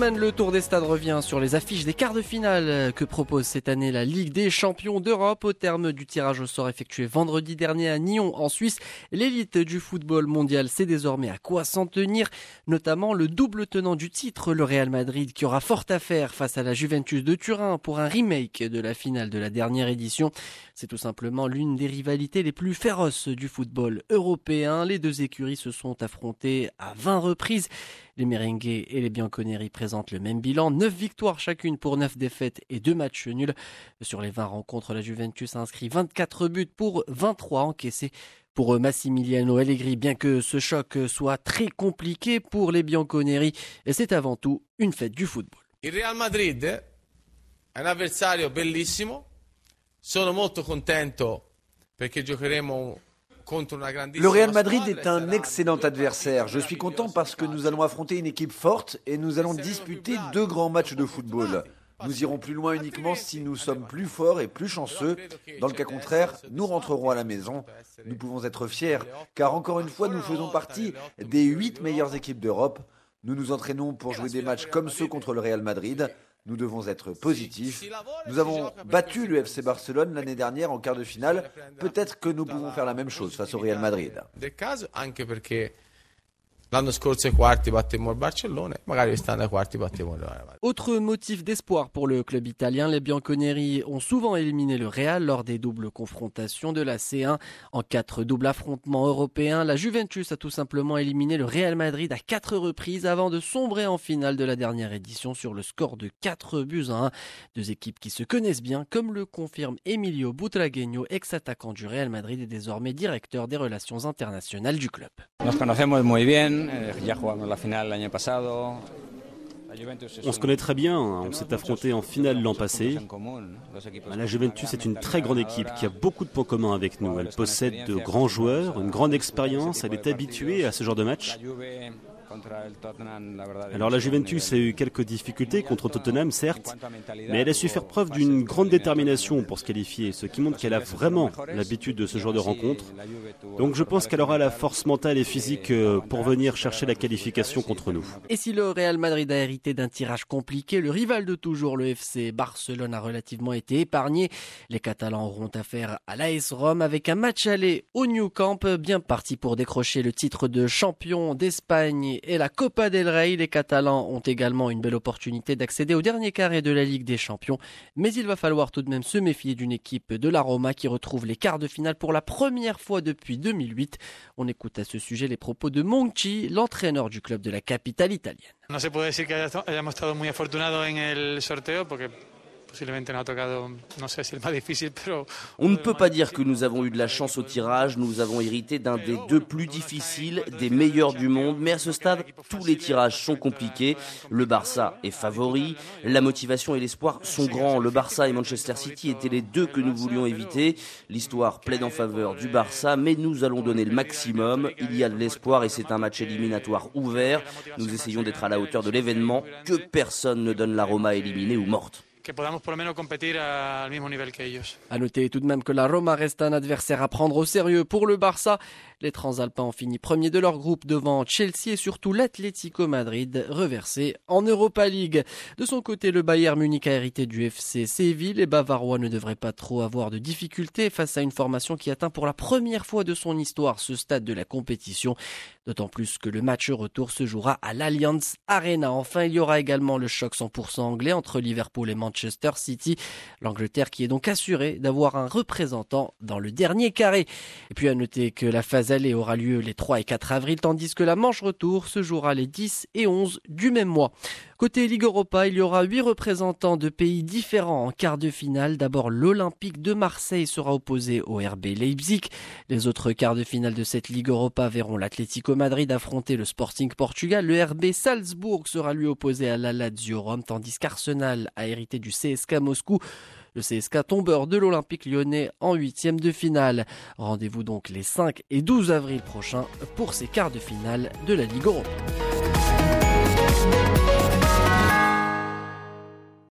le Tour des Stades revient sur les affiches des quarts de finale que propose cette année la Ligue des champions d'Europe. Au terme du tirage au sort effectué vendredi dernier à Nyon en Suisse, l'élite du football mondial sait désormais à quoi s'en tenir, notamment le double tenant du titre, le Real Madrid, qui aura fort à faire face à la Juventus de Turin pour un remake de la finale de la dernière édition. C'est tout simplement l'une des rivalités les plus féroces du football européen. Les deux écuries se sont affrontées à 20 reprises. Les Merengues et les Bianconeri présentent le même bilan, 9 victoires chacune pour 9 défaites et 2 matchs nuls. Sur les 20 rencontres, la Juventus a inscrit 24 buts pour 23 encaissés. Pour Massimiliano Allegri, bien que ce choc soit très compliqué pour les Bianconeri, c'est avant tout une fête du football. Real Madrid un bellissimo. Sono molto contento perché giocheremo le Real Madrid est un excellent adversaire. Je suis content parce que nous allons affronter une équipe forte et nous allons disputer deux grands matchs de football. Nous irons plus loin uniquement si nous sommes plus forts et plus chanceux. Dans le cas contraire, nous rentrerons à la maison. Nous pouvons être fiers, car encore une fois, nous faisons partie des huit meilleures équipes d'Europe. Nous nous entraînons pour jouer des matchs comme ceux contre le Real Madrid. Nous devons être positifs. Nous avons battu le FC Barcelone l'année dernière en quart de finale. Peut-être que nous pouvons faire la même chose face au Real Madrid. L'anno scorso ai quarti battemmo il Barcellona, magari quest'anno ai quarti battemmo il Real Madrid. Autre motif d'espoir pour le club italien, les Bianconeri ont souvent éliminé le Real lors des doubles confrontations de la C1. En quatre doubles affrontements européens, la Juventus a tout simplement éliminé le Real Madrid à quatre reprises avant de sombrer en finale de la dernière édition sur le score de 4 buts à 1. Deux équipes qui se connaissent bien, comme le confirme Emilio Butragueño, ex-attaquant du Real Madrid et désormais directeur des relations internationales du club. Nos conocemos muy bien. Eh, on se connaît très bien, hein. on s'est affronté en finale l'an passé. La Juventus est une très grande équipe qui a beaucoup de points communs avec nous. Elle possède de grands joueurs, une grande expérience, elle est habituée à ce genre de match. Alors la Juventus a eu quelques difficultés contre Tottenham, certes, mais elle a su faire preuve d'une grande détermination pour se qualifier, ce qui montre qu'elle a vraiment l'habitude de ce genre de rencontre. Donc je pense qu'elle aura la force mentale et physique euh, pour venir chercher la qualification contre nous. Et si le Real Madrid a hérité d'un tirage compliqué, le rival de toujours, le FC Barcelone, a relativement été épargné. Les Catalans auront affaire à l'AS Rome avec un match aller au New Camp, bien parti pour décrocher le titre de champion d'Espagne et la Copa del Rey. Les Catalans ont également une belle opportunité d'accéder au dernier carré de la Ligue des Champions. Mais il va falloir tout de même se méfier d'une équipe de la Roma qui retrouve les quarts de finale pour la première fois depuis 2008. On écoute à ce sujet les propos de Monchi, l'entraîneur du club de la capitale italienne. No se puede decir que hayamos estado muy afortunados en el sorteo porque on ne peut pas dire que nous avons eu de la chance au tirage, nous avons hérité d'un des deux plus difficiles, des meilleurs du monde, mais à ce stade, tous les tirages sont compliqués. Le Barça est favori, la motivation et l'espoir sont grands. Le Barça et Manchester City étaient les deux que nous voulions éviter. L'histoire plaide en faveur du Barça, mais nous allons donner le maximum. Il y a de l'espoir et c'est un match éliminatoire ouvert. Nous essayons d'être à la hauteur de l'événement, que personne ne donne la Roma éliminée ou morte que podamos por lo menos competir al mismo nivel que ellos. À noter tout de même que la Roma reste un adversaire à prendre au sérieux pour le Barça. Les Transalpins ont fini premier de leur groupe devant Chelsea et surtout l'Atlético Madrid, reversé en Europa League. De son côté, le Bayern Munich a hérité du FC Séville. Les Bavarois ne devraient pas trop avoir de difficultés face à une formation qui atteint pour la première fois de son histoire ce stade de la compétition. D'autant plus que le match retour se jouera à l'Allianz Arena. Enfin, il y aura également le choc 100% anglais entre Liverpool et Manchester Manchester City. L'Angleterre qui est donc assurée d'avoir un représentant dans le dernier carré. Et puis à noter que la phase allée aura lieu les 3 et 4 avril, tandis que la manche retour se jouera les 10 et 11 du même mois. Côté Ligue Europa, il y aura 8 représentants de pays différents en quart de finale. D'abord, l'Olympique de Marseille sera opposé au RB Leipzig. Les autres quarts de finale de cette Ligue Europa verront l'Atlético Madrid affronter le Sporting Portugal. Le RB Salzbourg sera lui opposé à la Lazio Rome, tandis qu'Arsenal a hérité du CSK Moscou. Le CSK tombeur de l'Olympique lyonnais en huitième de finale. Rendez-vous donc les 5 et 12 avril prochains pour ces quarts de finale de la Ligue Europa.